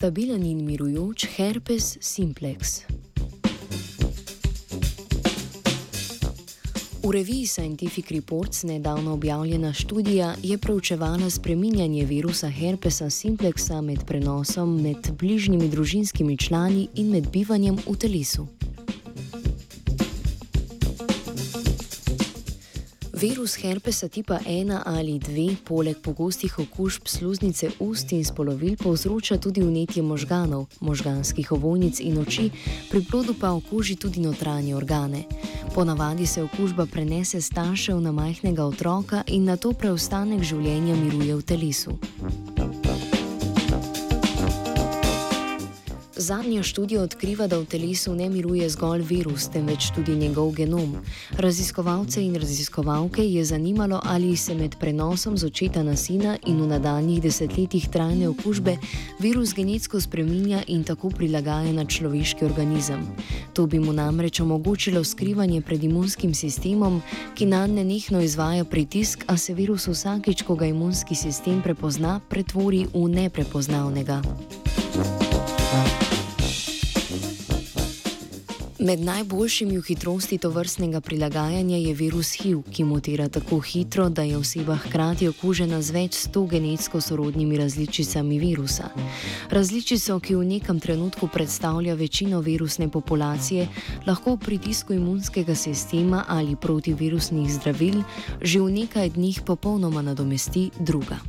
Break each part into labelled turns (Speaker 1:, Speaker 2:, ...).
Speaker 1: stabilen in mirujoč herpes simplex. V reviji Scientific Reports nedavno objavljena študija je preučevala spreminjanje virusa herpesa simplexa med prenosom med bližnjimi družinskimi člani in med bivanjem v telesu. Virus herpesa tipa 1 ali 2, poleg pogostih okužb sluznice ust in spolovil, povzroča tudi vnetje možganov, možganskih ovojnic in oči, pri plodu pa okuži tudi notranje organe. Ponavadi se okužba prenese staršev na majhnega otroka in na to preostanek življenja miruje v telesu. Zadnja študija odkriva, da v telesu ne miruje zgolj virus, temveč tudi njegov genom. Raziskovalce in raziskovalke je zanimalo, ali se med prenosom z očeta na sina in v nadaljnih desetletjih trajne okužbe virus genetsko spreminja in tako prilagaja na človeški organizem. To bi mu namreč omogočilo skrivanje pred imunskim sistemom, ki na nenehno izvaja pritisk, a se virus vsakič, ko ga imunski sistem prepozna, pretvori v neprepoznavnega. Thank you. Med najboljšimi v hitrosti to vrstnega prilagajanja je virus HIV, ki mutira tako hitro, da je oseba hkrati okužena z več sto genetsko sorodnimi različicami virusa. Različico, ki v nekem trenutku predstavlja večino virusne populacije, lahko v pritisku imunskega sistema ali protivirusnih zdravil že v nekaj dneh popolnoma nadomesti druga.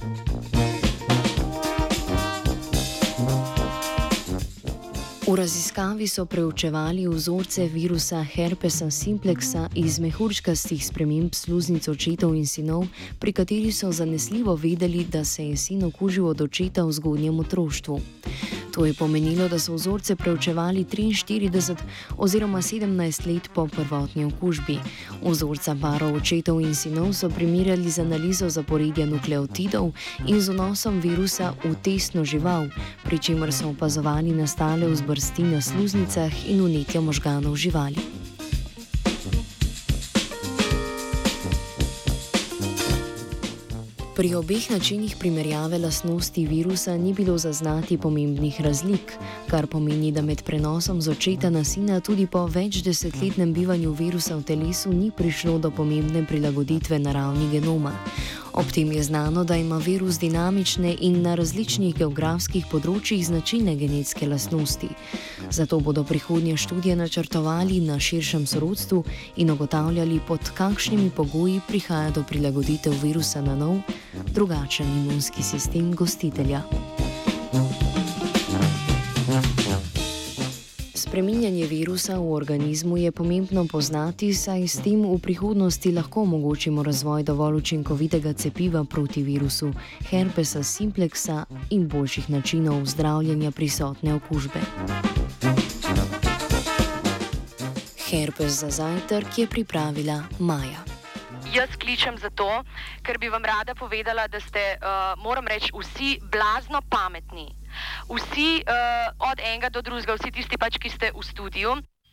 Speaker 1: V raziskavi so preučevali vzorce virusa herpesa simplexa iz mehurčkastih sprememb sluznic očetov in sinov, pri katerih so zanesljivo vedeli, da se je sin okužil od očeta v zgodnjem otroštvu. To je pomenilo, da so vzorce preučevali 43 oziroma 17 let po prvotni okužbi. Vzorca parov očetov in sinov so primerjali z analizo zaporedja nukleotidov in z vnosom virusa v tesno žival, pri čemer so opazovali nastale vzbrsti na sluznicah in unetja možganov živali. Pri obeh načinih primerjave lastnosti virusa ni bilo zaznati pomembnih razlik, kar pomeni, da med prenosom z očeta na sina tudi po več desetletnem bivanju virusa v telesu ni prišlo do pomembne prilagoditve na ravni genoma. Ob tem je znano, da ima virus dinamične in na različnih geografskih področjih značilne genetske lastnosti. Zato bodo prihodnje študije načrtovali na širšem sorodstvu in ugotavljali, pod kakšnimi pogoji prihaja do prilagoditev virusa na nov, drugačen imunski sistem gostitelja. Spreminjanje virusa v organizmu je pomembno poznati, saj s tem v prihodnosti lahko omogočimo razvoj dovolj učinkovitega cepiva proti virusu, herpesa simplexa in boljših načinov zdravljenja prisotne okužbe. Herpes za zajtrk je pripravila Maja.
Speaker 2: Jaz kličem zato, ker bi vam rada povedala, da ste, uh, moram reči, vsi blazno pametni vsi uh, od enega do drugega, vsi tisti, pač, ki ste v studiu.